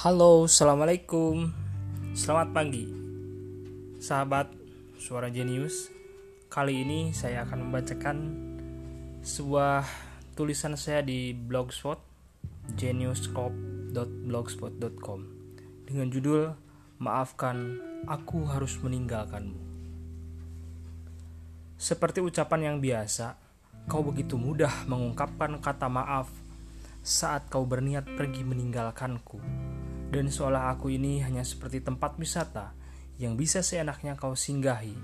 Halo, assalamualaikum. Selamat pagi, sahabat suara jenius. Kali ini saya akan membacakan sebuah tulisan saya di blogspot geniuscorp.blogspot.com dengan judul "Maafkan, aku harus meninggalkanmu". Seperti ucapan yang biasa, kau begitu mudah mengungkapkan kata maaf saat kau berniat pergi meninggalkanku dan seolah aku ini hanya seperti tempat wisata yang bisa seenaknya kau singgahi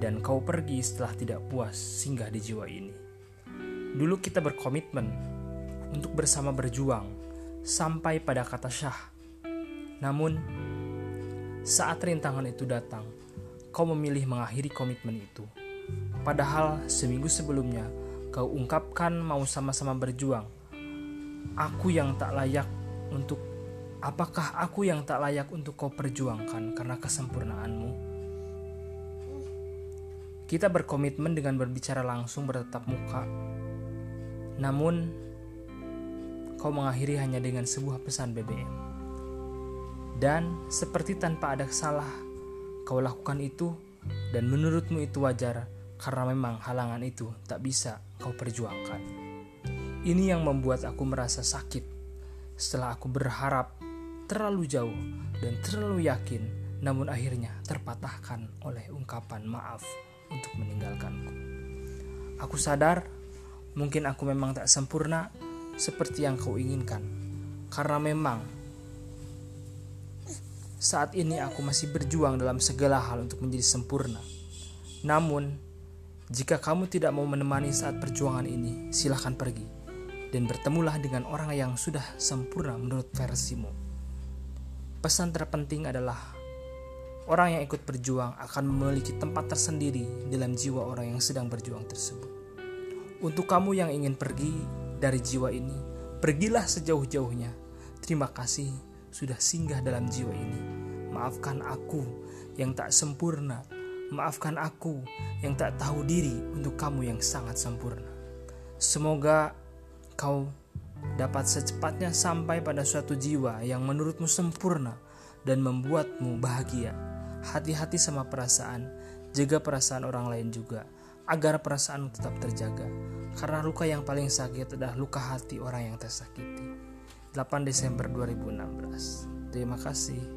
dan kau pergi setelah tidak puas singgah di jiwa ini. Dulu kita berkomitmen untuk bersama berjuang sampai pada kata syah. Namun, saat rintangan itu datang, kau memilih mengakhiri komitmen itu. Padahal seminggu sebelumnya kau ungkapkan mau sama-sama berjuang. Aku yang tak layak untuk Apakah aku yang tak layak untuk kau perjuangkan karena kesempurnaanmu? Kita berkomitmen dengan berbicara langsung bertetap muka. Namun, kau mengakhiri hanya dengan sebuah pesan BBM. Dan seperti tanpa ada salah, kau lakukan itu dan menurutmu itu wajar karena memang halangan itu tak bisa kau perjuangkan. Ini yang membuat aku merasa sakit setelah aku berharap terlalu jauh dan terlalu yakin, namun akhirnya terpatahkan oleh ungkapan maaf untuk meninggalkanku. Aku sadar, mungkin aku memang tak sempurna seperti yang kau inginkan, karena memang saat ini aku masih berjuang dalam segala hal untuk menjadi sempurna. Namun, jika kamu tidak mau menemani saat perjuangan ini, silahkan pergi dan bertemulah dengan orang yang sudah sempurna menurut versimu. Pesan terpenting adalah orang yang ikut berjuang akan memiliki tempat tersendiri dalam jiwa orang yang sedang berjuang tersebut. Untuk kamu yang ingin pergi dari jiwa ini, pergilah sejauh-jauhnya. Terima kasih sudah singgah dalam jiwa ini. Maafkan aku yang tak sempurna. Maafkan aku yang tak tahu diri untuk kamu yang sangat sempurna. Semoga kau dapat secepatnya sampai pada suatu jiwa yang menurutmu sempurna dan membuatmu bahagia. Hati-hati sama perasaan, jaga perasaan orang lain juga, agar perasaan tetap terjaga. Karena luka yang paling sakit adalah luka hati orang yang tersakiti. 8 Desember 2016. Terima kasih.